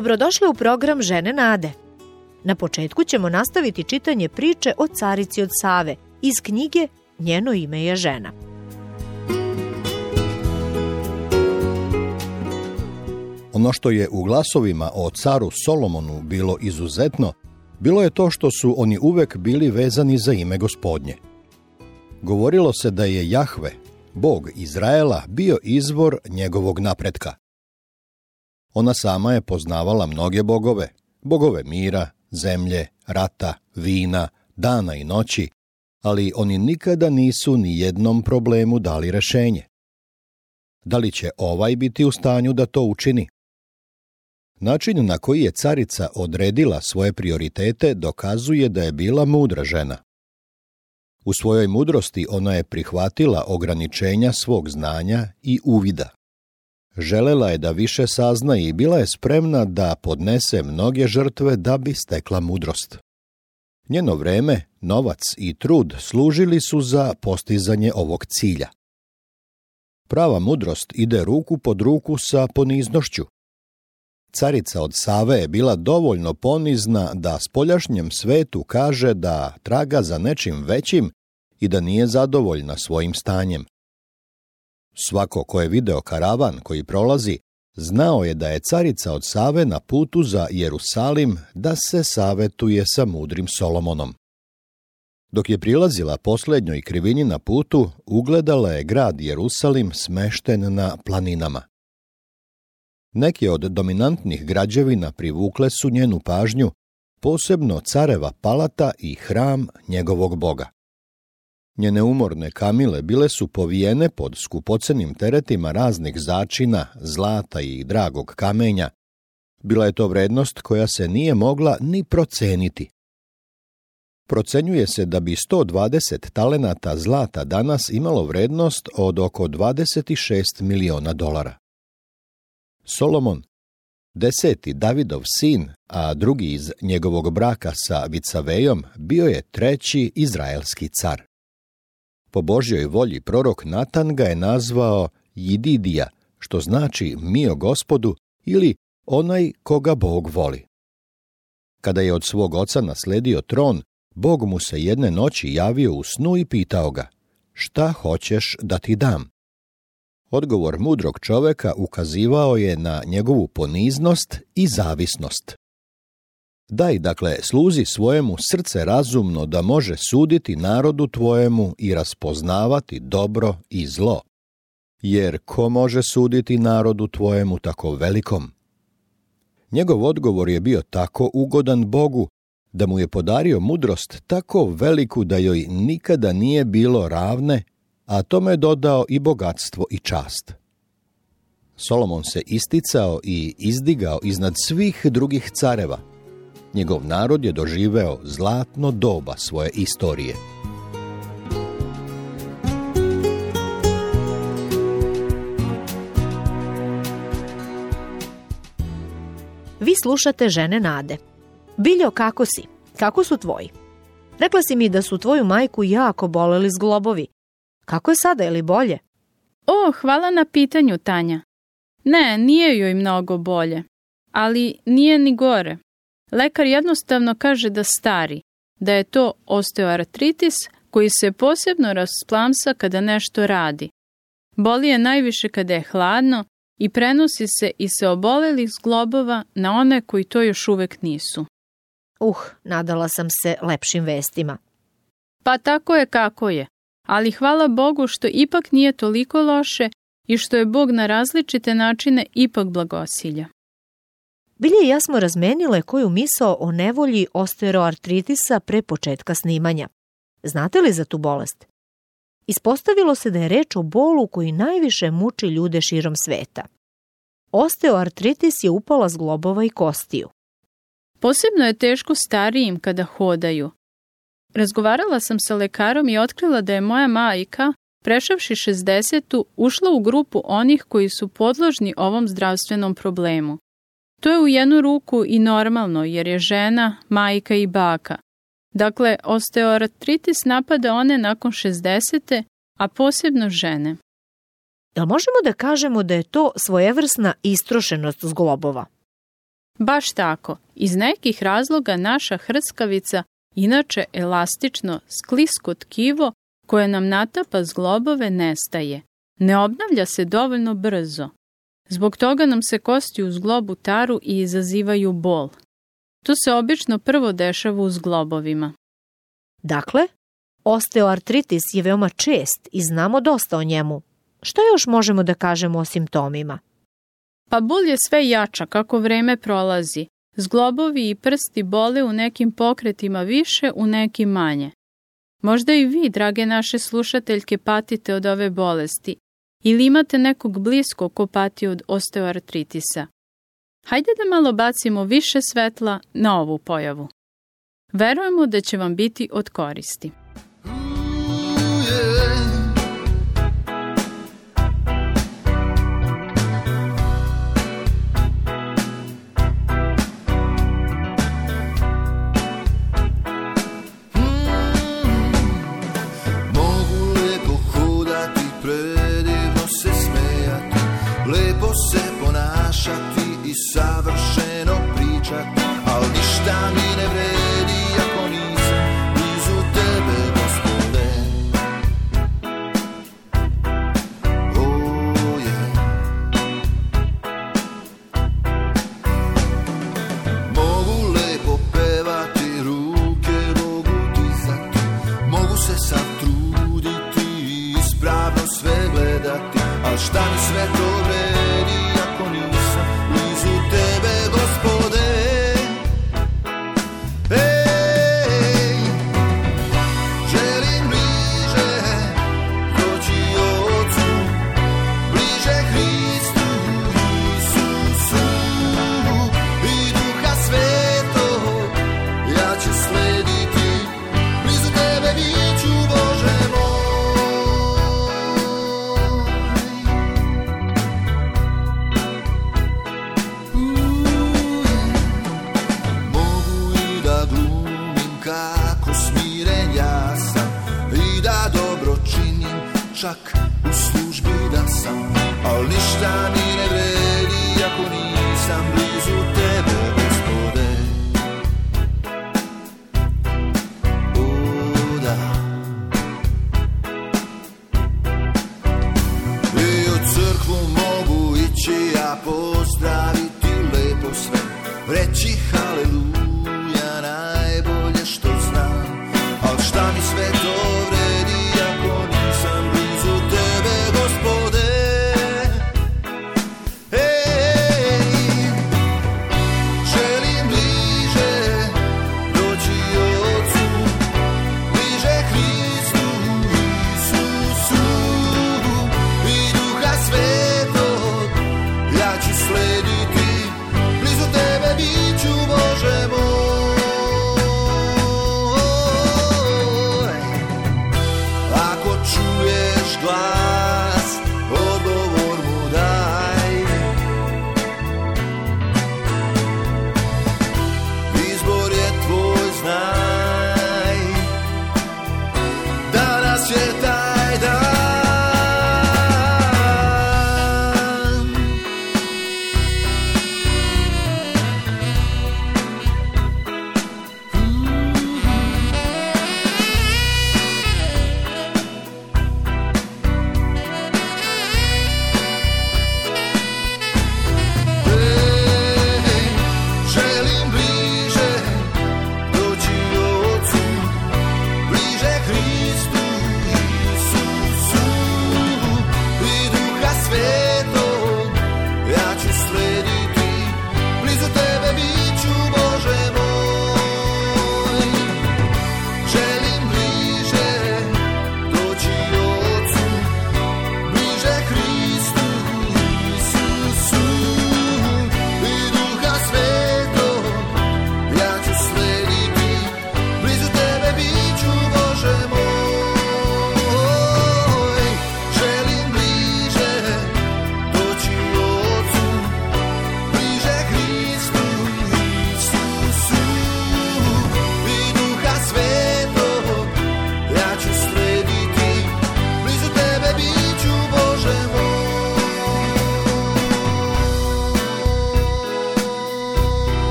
Dobrodošli u program Žene Nade. Na početku ćemo nastaviti čitanje priče o carici od Save iz knjige Njeno ime je žena. Ono što je u glasovima o caru Solomonu bilo izuzetno, bilo je to što su oni uvek bili vezani za ime gospodnje. Govorilo se da je Jahve, bog Izraela, bio izvor njegovog napretka. Ona sama je poznavala mnoge bogove, bogove mira, zemlje, rata, vina, dana i noći, ali oni nikada nisu ni jednom problemu dali rešenje. Da li će ovaj biti u stanju da to učini? Način na koji je carica odredila svoje prioritete dokazuje da je bila mudra žena. U svojoj mudrosti ona je prihvatila ograničenja svog znanja i uvida. Želela je da više sazna i bila je spremna da podnese mnoge žrtve da bi stekla mudrost. Njeno vreme, novac i trud služili su za postizanje ovog cilja. Prava mudrost ide ruku pod ruku sa poniznošću. Carica od Save je bila dovoljno ponizna da spoljašnjem svetu kaže da traga za nečim većim i da nije zadovoljna svojim stanjem. Svako ko je video karavan koji prolazi, znao je da je carica od Save na putu za Jerusalim da se savetuje sa mudrim Solomonom. Dok je prilazila poslednjoj krivini na putu, ugledala je grad Jerusalim smešten na planinama. Neke od dominantnih građevina privukle su njenu pažnju, posebno careva palata i hram njegovog boga. Njene umorne kamile bile su povijene pod skupocenim teretima raznih začina, zlata i dragog kamenja. Bila je to vrednost koja se nije mogla ni proceniti. Procenjuje se da bi 120 talenata zlata danas imalo vrednost od oko 26 miliona dolara. Solomon, deseti Davidov sin, a drugi iz njegovog braka sa Vicavejom, bio je treći izraelski car. Po Božjoj volji prorok Natan ga je nazvao Jididija, što znači mio gospodu ili onaj koga Bog voli. Kada je od svog oca nasledio tron, Bog mu se jedne noći javio u snu i pitao ga, šta hoćeš da ti dam? Odgovor mudrog čoveka ukazivao je na njegovu poniznost i zavisnost. Daj, dakle, sluzi svojemu srce razumno da može suditi narodu tvojemu i raspoznavati dobro i zlo. Jer ko može suditi narodu tvojemu tako velikom? Njegov odgovor je bio tako ugodan Bogu da mu je podario mudrost tako veliku da joj nikada nije bilo ravne, a tome je dodao i bogatstvo i čast. Solomon se isticao i izdigao iznad svih drugih careva – njegov narod je doživeo zlatno doba svoje istorije. Vi slušate Žene Nade. Biljo, kako si? Kako su tvoji? Rekla si mi da su tvoju majku jako boleli zglobovi. Kako je sada, je li bolje? O, hvala na pitanju, Tanja. Ne, nije joj mnogo bolje, ali nije ni gore. Lekar jednostavno kaže da stari, da je to osteoartritis koji se posebno rasplamsa kada nešto radi. Boli je najviše kada je hladno i prenosi se i se obolelih zglobova na one koji to još uvek nisu. Uh, nadala sam se lepšim vestima. Pa tako je kako je, ali hvala Bogu što ipak nije toliko loše i što je Bog na različite načine ipak blagosilja. Bilje i ja smo razmenile koju misao o nevolji osteoartritisa pre početka snimanja. Znate li za tu bolest? Ispostavilo se da je reč o bolu koji najviše muči ljude širom sveta. Osteoartritis je upala zglobova i kostiju. Posebno je teško starijim kada hodaju. Razgovarala sam sa lekarom i otkrila da je moja majka, prešavši 60. ušla u grupu onih koji su podložni ovom zdravstvenom problemu. To je u jednu ruku i normalno jer je žena, majka i baka. Dakle, osteoartritis napada one nakon 60. a posebno žene. Jel možemo da kažemo da je to svojevrsna istrošenost zglobova? Baš tako. Iz nekih razloga naša hrskavica, inače elastično, sklisko tkivo, koje nam natapa zglobove, nestaje. Ne obnavlja se dovoljno brzo. Zbog toga nam se kosti u zglobu taru i izazivaju bol. To se obično prvo dešava u zglobovima. Dakle, osteoartritis je veoma čest i znamo dosta o njemu. Šta još možemo da kažemo o simptomima? Pa bol je sve jača kako vreme prolazi. Zglobovi i prsti bole u nekim pokretima više, u nekim manje. Možda i vi, drage naše slušateljke, patite od ove bolesti ili imate nekog blisko ko pati od osteoartritisa. Hajde da malo bacimo više svetla na ovu pojavu. Verujemo da će vam biti od koristi.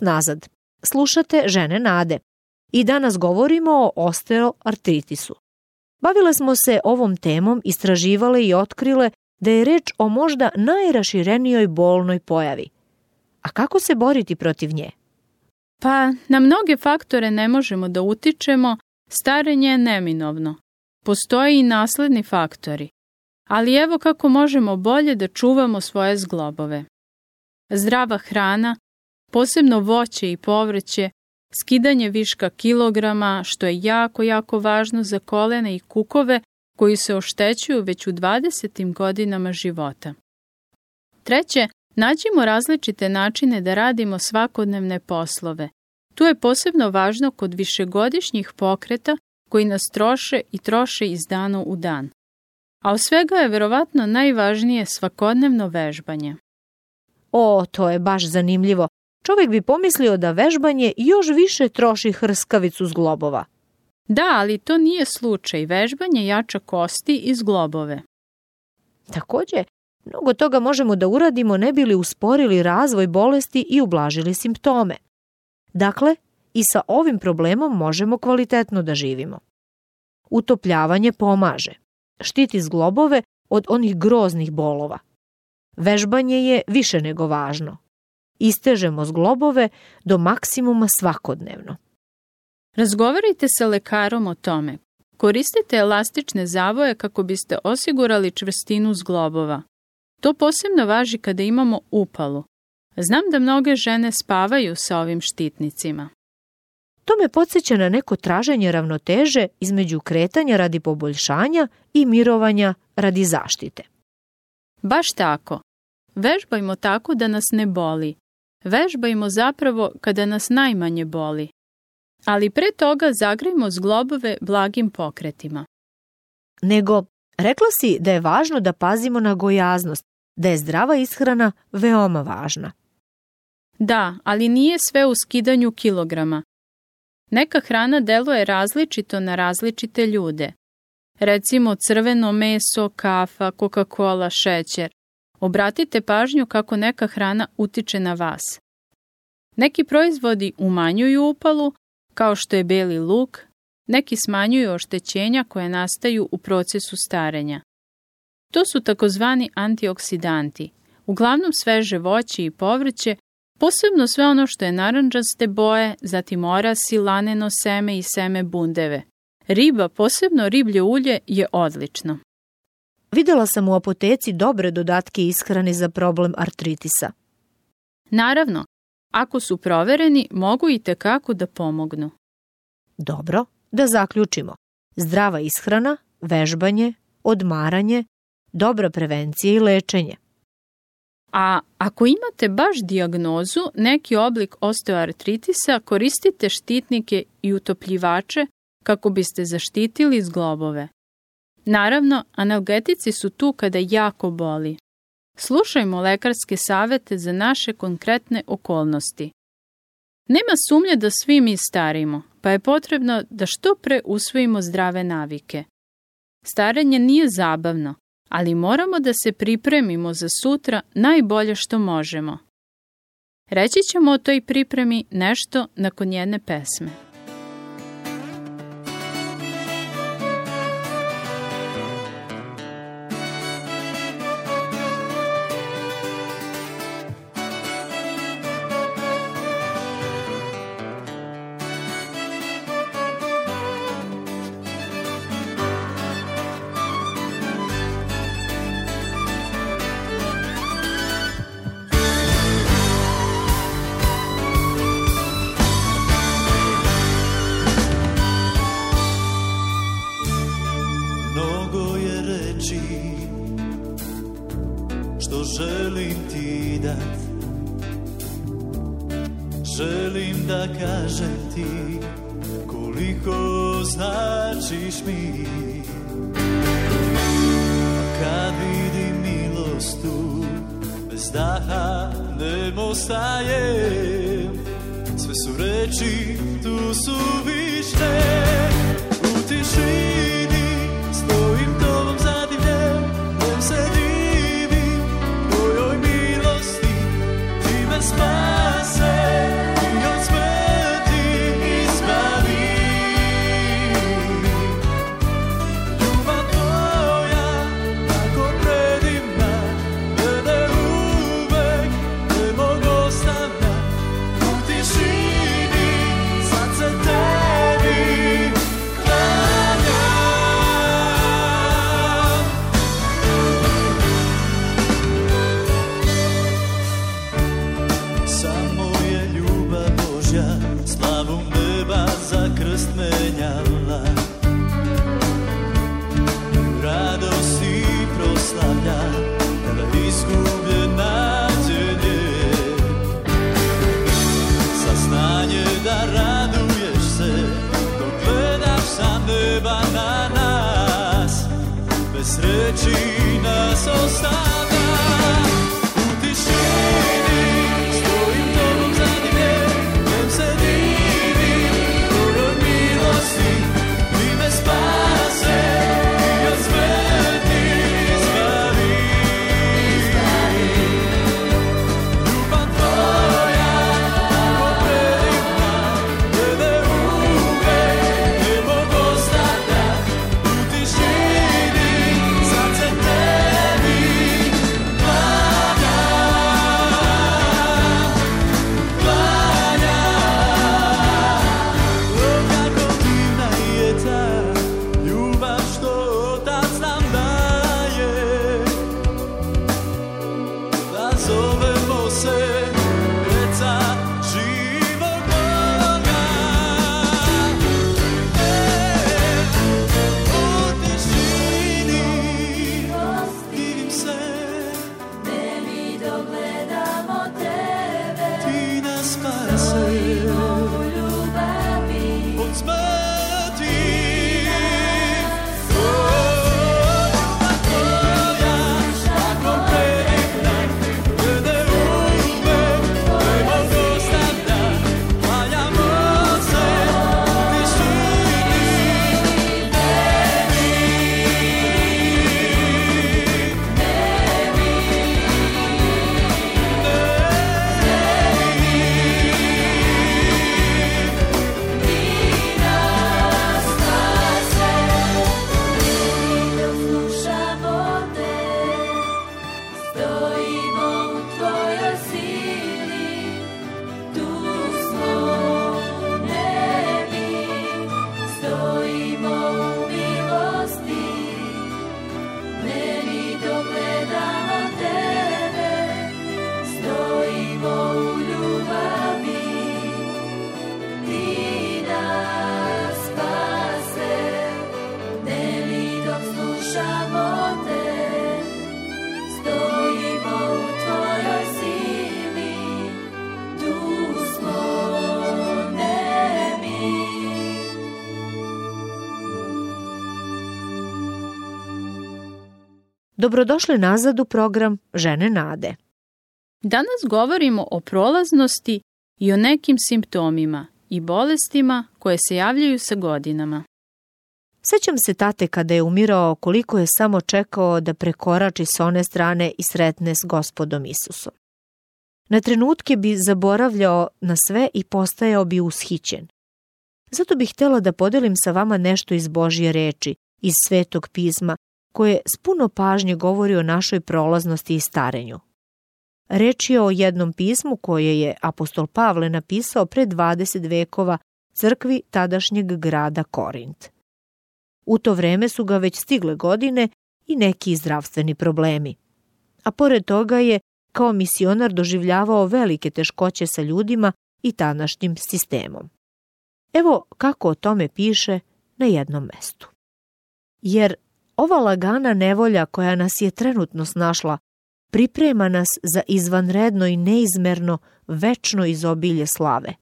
Nas nazad. Slušate Žene nade. I danas govorimo o osteoartritisu. Bavile smo se ovom temom, istraživale i otkrile da je reč o možda najraširenijoj bolnoj pojavi. A kako se boriti protiv nje? Pa, na mnoge faktore ne možemo da utičemo, starenje je neminovno. Postoje i nasledni faktori. Ali evo kako možemo bolje da čuvamo svoje zglobove. Zdrava hrana, posebno voće i povrće, skidanje viška kilograma, što je jako, jako važno za kolene i kukove koji se oštećuju već u 20. godinama života. Treće, nađimo različite načine da radimo svakodnevne poslove. Tu je posebno važno kod višegodišnjih pokreta koji nas troše i troše iz dana u dan. A od svega je verovatno najvažnije svakodnevno vežbanje. O, to je baš zanimljivo. Čovjek bi pomislio da vežbanje još više troši hrskavicu zglobova. Da, ali to nije slučaj. Vežbanje jača kosti i zglobove. Takođe, mnogo toga možemo da uradimo ne bili usporili razvoj bolesti i ublažili simptome. Dakle, i sa ovim problemom možemo kvalitetno da živimo. Utopljavanje pomaže. Štiti zglobove od onih groznih bolova. Vežbanje je više nego važno. Istežemo zglobove do maksimuma svakodnevno. Razgovarajte sa lekarom o tome. Koristite elastične zavoje kako biste osigurali čvrstinu zglobova. To posebno važi kada imamo upalu. Znam da mnoge žene spavaju sa ovim štitnicima. To me podsjeća na neko traženje ravnoteže između kretanja radi poboljšanja i mirovanja radi zaštite. Baš tako. Vežbajmo tako da nas ne boli. Vežbajmo zapravo kada nas najmanje boli. Ali pre toga zagrejmo zglobove blagim pokretima. Nego, rekla si da je važno da pazimo na gojaznost, da je zdrava ishrana veoma važna. Da, ali nije sve u skidanju kilograma. Neka hrana deluje različito na različite ljude. Recimo crveno meso, kafa, Coca-Cola, šećer. Obratite pažnju kako neka hrana utiče na vas. Neki proizvodi umanjuju upalu, kao što je beli luk, neki smanjuju oštećenja koje nastaju u procesu starenja. To su takozvani antioksidanti, uglavnom sveže voće i povrće, posebno sve ono što je naranđaste boje, zatim orasi, laneno seme i seme bundeve. Riba, posebno riblje ulje, je odlično. Videla sam u apoteci dobre dodatke ishrane za problem artritisa. Naravno, ako su provereni, mogu i tekako da pomognu. Dobro, da zaključimo. Zdrava ishrana, vežbanje, odmaranje, dobra prevencija i lečenje. A ako imate baš dijagnozu, neki oblik osteoartritisa, koristite štitnike i utopljivače kako biste zaštitili zglobove. Naravno, analgetici su tu kada jako boli. Slušajmo lekarske savete za naše konkretne okolnosti. Nema sumnje da svi mi starimo, pa je potrebno da što pre usvojimo zdrave navike. Starenje nije zabavno, ali moramo da se pripremimo za sutra najbolje što možemo. Reći ćemo o toj pripremi nešto nakon jedne pesme. Spase Dobrodošli nazad u program Žene nade. Danas govorimo o prolaznosti i o nekim simptomima i bolestima koje se javljaju sa godinama. Sećam se tate kada je umirao koliko je samo čekao da prekorači s one strane i sretne s gospodom Isusom. Na trenutke bi zaboravljao na sve i postajao bi ushićen. Zato bih htjela da podelim sa vama nešto iz Božje reči, iz Svetog pisma, koje s puno pažnje govori o našoj prolaznosti i starenju. Reč je o jednom pismu koje je apostol Pavle napisao pre 20 vekova crkvi tadašnjeg grada Korint. U to vreme su ga već stigle godine i neki zdravstveni problemi. A pored toga je kao misionar doživljavao velike teškoće sa ljudima i tadašnjim sistemom. Evo kako o tome piše na jednom mestu. Jer ova lagana nevolja koja nas je trenutno snašla priprema nas za izvanredno i neizmerno večno izobilje slave.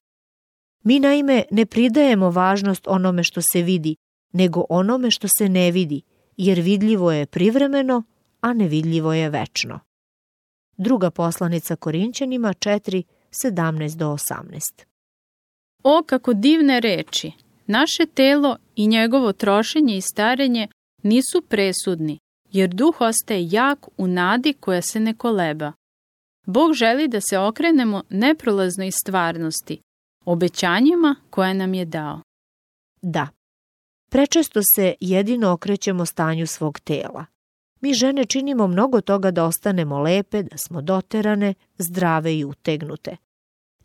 Mi naime ne pridajemo važnost onome što se vidi, nego onome što se ne vidi, jer vidljivo je privremeno, a nevidljivo je večno. Druga poslanica Korinćanima 4, 17 do 18. O, kako divne reči! Naše telo i njegovo trošenje i starenje nisu presudni, jer duh ostaje jak u nadi koja se ne koleba. Bog želi da se okrenemo neprolaznoj stvarnosti, obećanjima koje nam je dao. Da, prečesto se jedino okrećemo stanju svog tela. Mi žene činimo mnogo toga da ostanemo lepe, da smo doterane, zdrave i utegnute.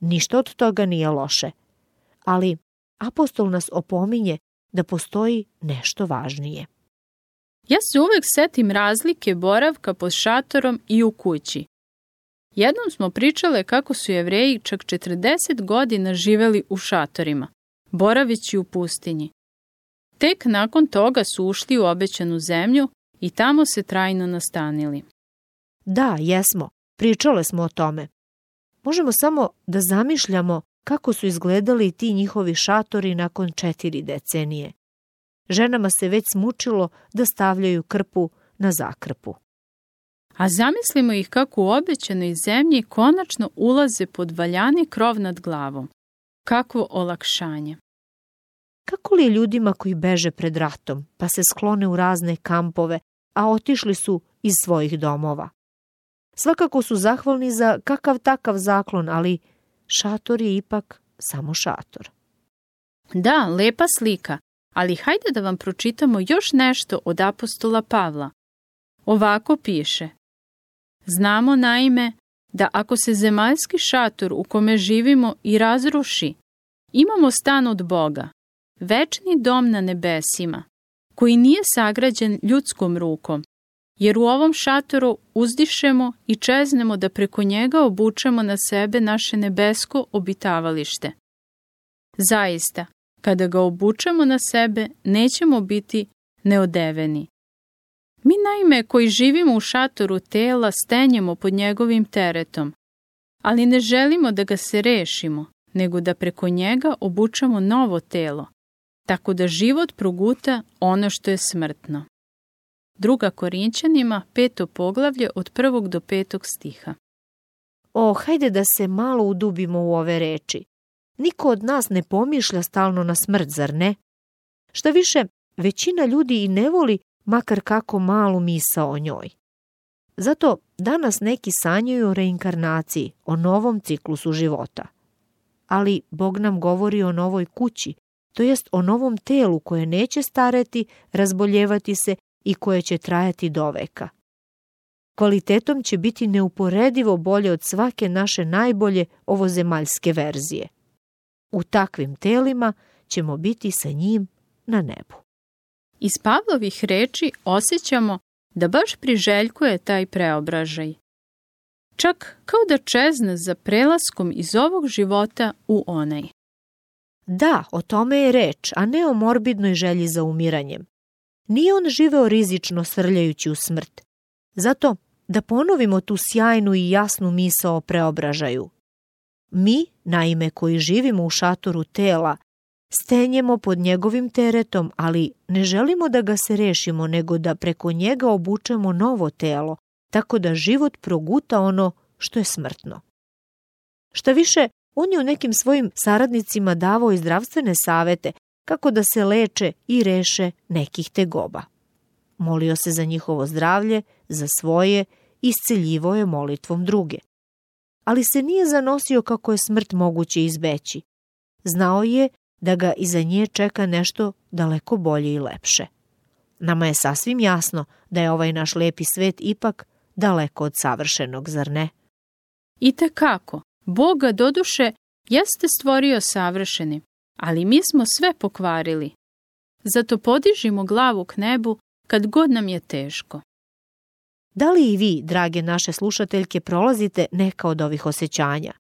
Ništa od toga nije loše. Ali apostol nas opominje da postoji nešto važnije. Ja se uvek setim razlike boravka pod šatorom i u kući. Jednom smo pričale kako su jevreji čak 40 godina živeli u šatorima, boravići u pustinji. Tek nakon toga su ušli u obećanu zemlju i tamo se trajno nastanili. Da, jesmo. Pričale smo o tome. Možemo samo da zamišljamo kako su izgledali ti njihovi šatori nakon četiri decenije. Ženama se već smučilo da stavljaju krpu na zakrpu. A zamislimo ih kako u obećanoj zemlji konačno ulaze pod valjani krov nad glavom. Kakvo olakšanje. Kako li je ljudima koji beže pred ratom, pa se sklone u razne kampove, a otišli su iz svojih domova? Svakako su zahvalni za kakav takav zaklon, ali šator je ipak samo šator. Da, lepa slika, ali hajde da vam pročitamo još nešto od apostola Pavla. Ovako piše. Znamo naime da ako se zemaljski šator u kome živimo i razruši, imamo stan od Boga, večni dom na nebesima, koji nije sagrađen ljudskom rukom, jer u ovom šatoru uzdišemo i čeznemo da preko njega obučemo na sebe naše nebesko obitavalište. Zaista, kada ga obučemo na sebe, nećemo biti neodeveni. Mi naime koji živimo u šatoru tela stenjemo pod njegovim teretom, ali ne želimo da ga se rešimo, nego da preko njega obučamo novo telo, tako da život proguta ono što je smrtno. Druga Korinćanima, peto poglavlje od prvog do petog stiha. O, hajde da se malo udubimo u ove reči. Niko od nas ne pomišlja stalno na smrt, zar ne? Šta više, većina ljudi i ne voli makar kako malu misa o njoj. Zato danas neki sanjaju o reinkarnaciji, o novom ciklusu života. Ali Bog nam govori o novoj kući, to jest o novom telu koje neće stareti, razboljevati se i koje će trajati do veka. Kvalitetom će biti neuporedivo bolje od svake naše najbolje ovozemaljske verzije. U takvim telima ćemo biti sa njim na nebu. Iz Pavlovih reči osjećamo da baš priželjkuje taj preobražaj. Čak kao da čezne za prelaskom iz ovog života u onaj. Da, o tome je reč, a ne o morbidnoj želji za umiranjem. Nije on živeo rizično srljajući u smrt. Zato da ponovimo tu sjajnu i jasnu misao o preobražaju. Mi, naime koji živimo u šatoru tela, stenjemo pod njegovim teretom, ali ne želimo da ga se rešimo, nego da preko njega obučemo novo telo, tako da život proguta ono što je smrtno. Šta više, on je u nekim svojim saradnicima davao i zdravstvene savete kako da se leče i reše nekih tegoba. Molio se za njihovo zdravlje, za svoje, isceljivo je molitvom druge. Ali se nije zanosio kako je smrt moguće izbeći. Znao je da ga iza nje čeka nešto daleko bolje i lepše. Nama je sasvim jasno da je ovaj naš lepi svet ipak daleko od savršenog, zar ne? I kako, Boga doduše jeste stvorio savršenim, ali mi smo sve pokvarili. Zato podižimo glavu k nebu kad god nam je teško. Da li i vi, drage naše slušateljke, prolazite neka od ovih osjećanja?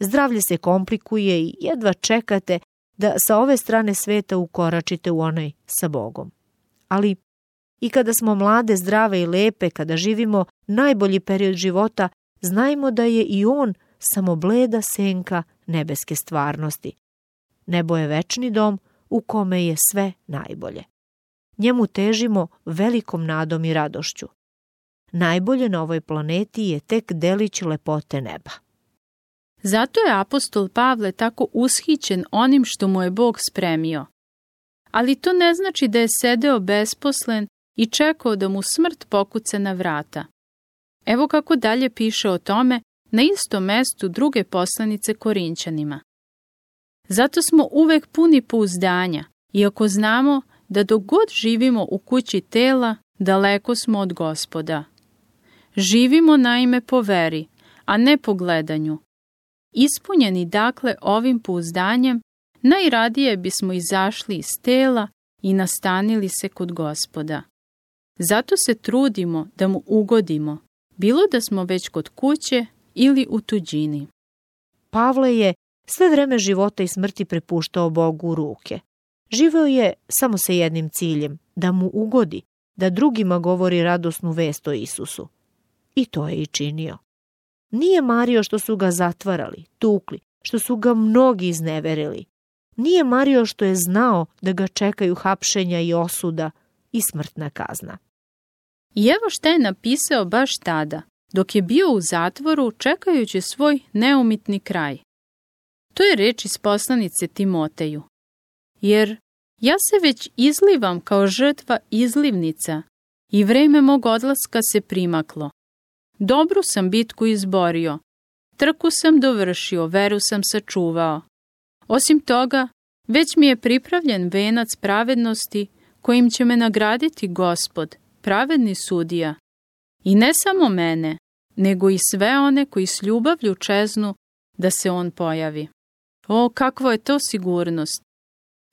Zdravlje se komplikuje i jedva čekate da sa ove strane sveta ukoračite u onaj sa Bogom. Ali i kada smo mlade, zdrave i lepe, kada živimo najbolji period života, znajmo da je i on samo bleda senka nebeske stvarnosti. Nebo je večni dom u kome je sve najbolje. Njemu težimo velikom nadom i radošću. Najbolje na ovoj planeti je tek delić lepote neba. Zato je apostol Pavle tako ushićen onim što mu je Bog spremio. Ali to ne znači da je sedeo besposlen i čekao da mu smrt pokuce na vrata. Evo kako dalje piše o tome na istom mestu druge poslanice Korinćanima. Zato smo uvek puni pouzdanja, iako znamo da dok god živimo u kući tela, daleko smo od gospoda. Živimo naime po veri, a ne po gledanju, Ispunjeni dakle ovim pouzdanjem, najradije bismo izašli iz tela i nastanili se kod gospoda. Zato se trudimo da mu ugodimo, bilo da smo već kod kuće ili u tuđini. Pavle je sve vreme života i smrti prepuštao Bogu u ruke. Živeo je samo sa jednim ciljem, da mu ugodi, da drugima govori radosnu vest o Isusu. I to je i činio. Nije mario što su ga zatvarali, tukli, što su ga mnogi izneverili. Nije mario što je znao da ga čekaju hapšenja i osuda i smrtna kazna. I evo šta je napisao baš tada, dok je bio u zatvoru čekajući svoj neumitni kraj. To je reč iz poslanice Timoteju. Jer ja se već izlivam kao žrtva izlivnica i vreme mog odlaska se primaklo. Dobru sam bitku izborio, trku sam dovršio, veru sam sačuvao. Osim toga, već mi je pripravljen venac pravednosti kojim će me nagraditi gospod, pravedni sudija. I ne samo mene, nego i sve one koji s ljubavlju čeznu da se on pojavi. O, kakvo je to sigurnost!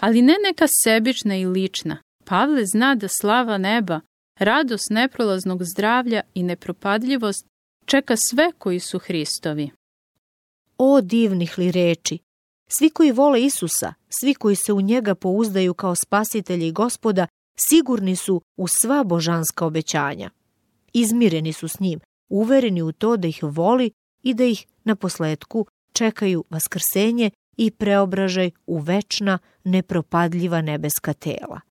Ali ne neka sebična i lična. Pavle zna da slava neba, radost neprolaznog zdravlja i nepropadljivost čeka sve koji su Hristovi. O divnih li reči! Svi koji vole Isusa, svi koji se u njega pouzdaju kao spasitelji i gospoda, sigurni su u sva božanska obećanja. Izmireni su s njim, uvereni u to da ih voli i da ih na posledku čekaju vaskrsenje i preobražaj u večna, nepropadljiva nebeska tela.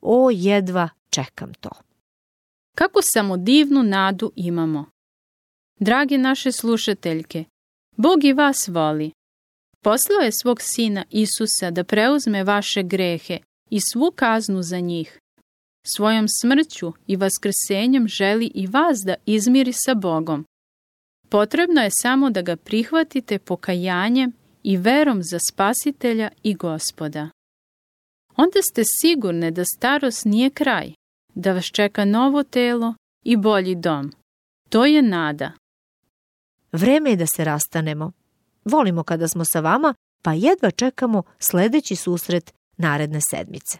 O, jedva čekam to. Kako samo divnu nadu imamo. Drage naše slušateljke, Bog i vas voli. Poslao je svog sina Isusa da preuzme vaše grehe i svu kaznu za njih. Svojom smrću i vaskrsenjem želi i vas da izmiri sa Bogom. Potrebno je samo da ga prihvatite pokajanjem i verom za spasitelja i gospoda. Onda ste sigurne da starost nije kraj, da vas čeka novo telo i bolji dom. To je nada. Vreme je da se rastanemo. Volimo kada smo sa vama, pa jedva čekamo sledeći susret naredne sedmice.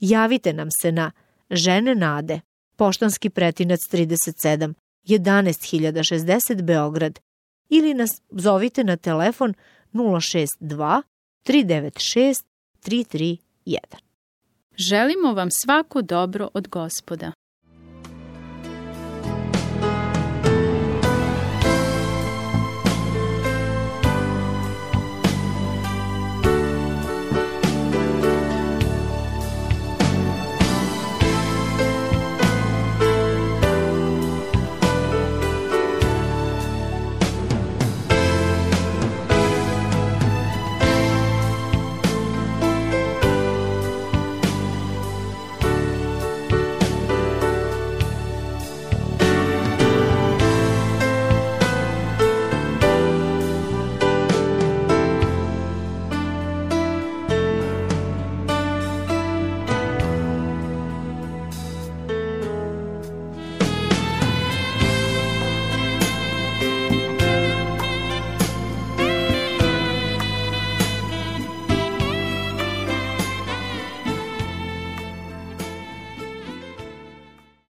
Javite nam se na Žene Nade, poštanski pretinac 37, 11060 Beograd ili nas zovite na telefon 062 396 331. Želimo vam svako dobro od gospoda.